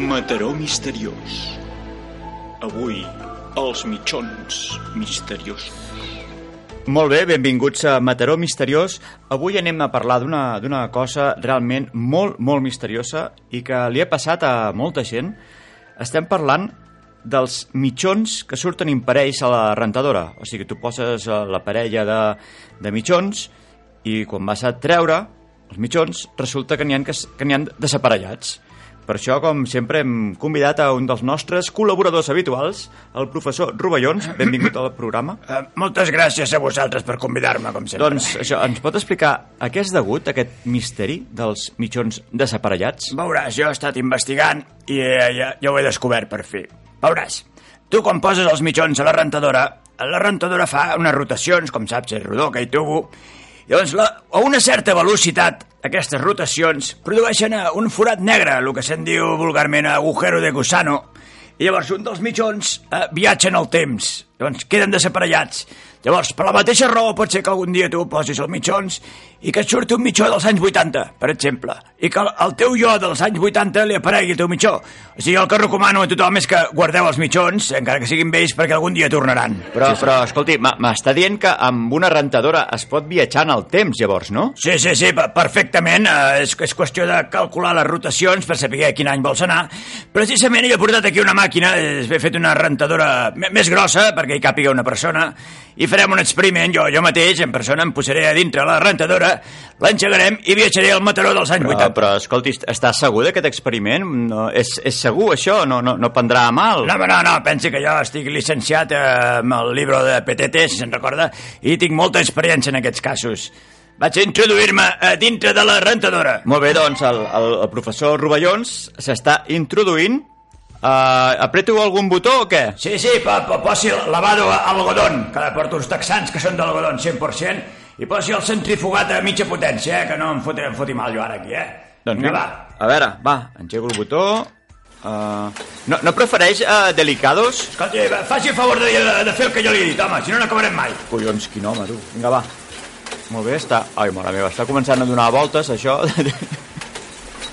Mataró misteriós. Avui, els mitjons misteriosos. Molt bé, benvinguts a Mataró Misteriós. Avui anem a parlar d'una cosa realment molt, molt misteriosa i que li ha passat a molta gent. Estem parlant dels mitjons que surten imparells a la rentadora. O sigui, tu poses eh, la parella de, de mitjons i quan vas a treure els mitjons resulta que n'hi ha, que, que ha desaparellats. Per això, com sempre, hem convidat a un dels nostres col·laboradors habituals, el professor Rovellons. Benvingut al programa. Uh, moltes gràcies a vosaltres per convidar-me, com sempre. Doncs això, ens pot explicar a què és degut aquest misteri dels mitjons desaparellats? Veuràs, jo he estat investigant i eh, ja, ja ho he descobert per fi. Veuràs, tu quan poses els mitjons a la rentadora, la rentadora fa unes rotacions, com saps, és rodó, que hi tubo, llavors la, a una certa velocitat aquestes rotacions produeixen eh, un forat negre, el que se'n diu vulgarment agujero de gusano, i llavors un dels mitjons eh, viatja en el temps, llavors queden desaparellats. Llavors, per la mateixa raó pot ser que algun dia tu posis els mitjons i que et surti un mitjó dels anys 80, per exemple, i que el, el teu jo dels anys 80 li aparegui el teu mitjó. O sigui, el que recomano a tothom és que guardeu els mitjons, encara que siguin vells, perquè algun dia tornaran. Però, però escolti, m'està dient que amb una rentadora es pot viatjar en el temps, llavors, no? Sí, sí, sí, per- perfectament. Eh, és, és qüestió de calcular les rotacions per saber a quin any vols anar. Precisament he portat aquí una màquina, he fet una rentadora més grossa perquè hi càpiga una persona, i farem un experiment, jo, jo mateix, en persona, em posaré a dintre la rentadora, l'engegarem i viatjaré al Mataró dels anys Però, 80. però escolti, està segur d'aquest experiment? No, és, és segur, això? No, no, no prendrà a mal? No, no, no, pensi que jo estic llicenciat eh, amb el llibre de PTT, si se'n recorda, i tinc molta experiència en aquests casos. Vaig introduir-me a dintre de la rentadora. Molt bé, doncs el, el, el professor Rovellons s'està introduint. Uh, apreto algun botó o què? Sí, sí, pa, pa, posi lavado a algodón, que porto uns texans que són d'algodón 100%, i posi el centrifugat a mitja potència, eh, que no em foti, em foti mal jo ara aquí, eh? Doncs Vinga, va. a veure, va, engego el botó. Uh, no, no prefereix uh, delicados? Escolti, va, faci el favor de, de, de fer el que jo li he dit, home, si no n'acabarem mai. Collons, quin home, tu. Vinga, va. Molt bé, està... Ai, mare meva, està començant a donar voltes, això.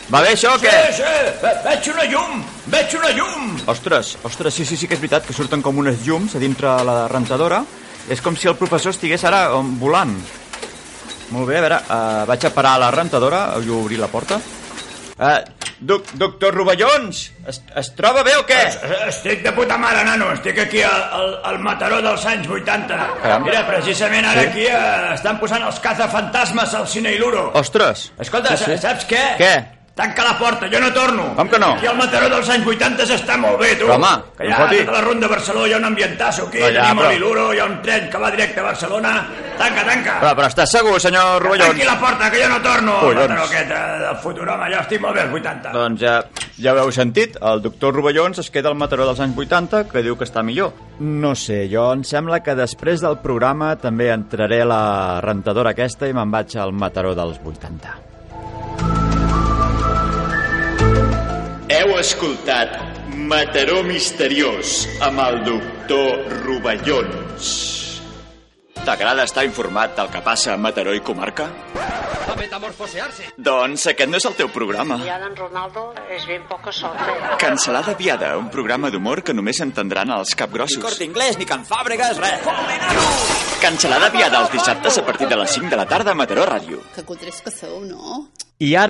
Va bé, això, o què? Sí, sí, ve, veig una llum, veig una llum. Ostres, ostres, sí, sí, sí que és veritat que surten com unes llums a dintre la rentadora. És com si el professor estigués ara um, volant. Molt bé, a veure, uh, vaig a parar la rentadora, vull obrir la porta. Uh, doc, doctor Rovellons, es, es troba bé o què? Estic de puta mare, nano. Estic aquí al, al, al Mataró dels anys 80. Caram. Mira, precisament ara Sí. aquí eh, estan posant els cazafantasmes al Cine Iluro. Ostres! Escolta, Sí, sí. saps què? Què? Tanca la porta, jo no torno. Com que no? Aquí al Mataró dels anys 80 s'està molt bé, tu. Però, home, que no hi ha foti. tota la ronda de Barcelona, hi ha un ambientasso aquí, Però ja, tenim però- l'Iluro, hi ha un tren que va directe a Barcelona. Tanca, tanca. Però, però estàs segur, senyor Rovellons? Tanqui la porta, que jo no torno. Collons. El Mataró aquest eh, del futur, home, jo estic molt bé als 80. Doncs ja, ja ho heu sentit, el doctor Rovellons es queda al Mataró dels anys 80, que diu que està millor. No sé, jo em sembla que després del programa també entraré a la rentadora aquesta i me'n vaig al Mataró dels 80. Heu escoltat Mataró misteriós amb el doctor Rovellons. T'agrada estar informat del que passa a Mataró i comarca? a metamorfosearse. Doncs aquest no és el teu programa. Ya don Ronaldo es bien poca sorte. Cancelada Viada, un programa d'humor que només entendran els capgrossos. Inglés, ni Can Fàbregas, res. Cancelada Viada els dissabtes a partir de les 5 de la tarda a Mataró Ràdio. Que cutres que sou, no? I ara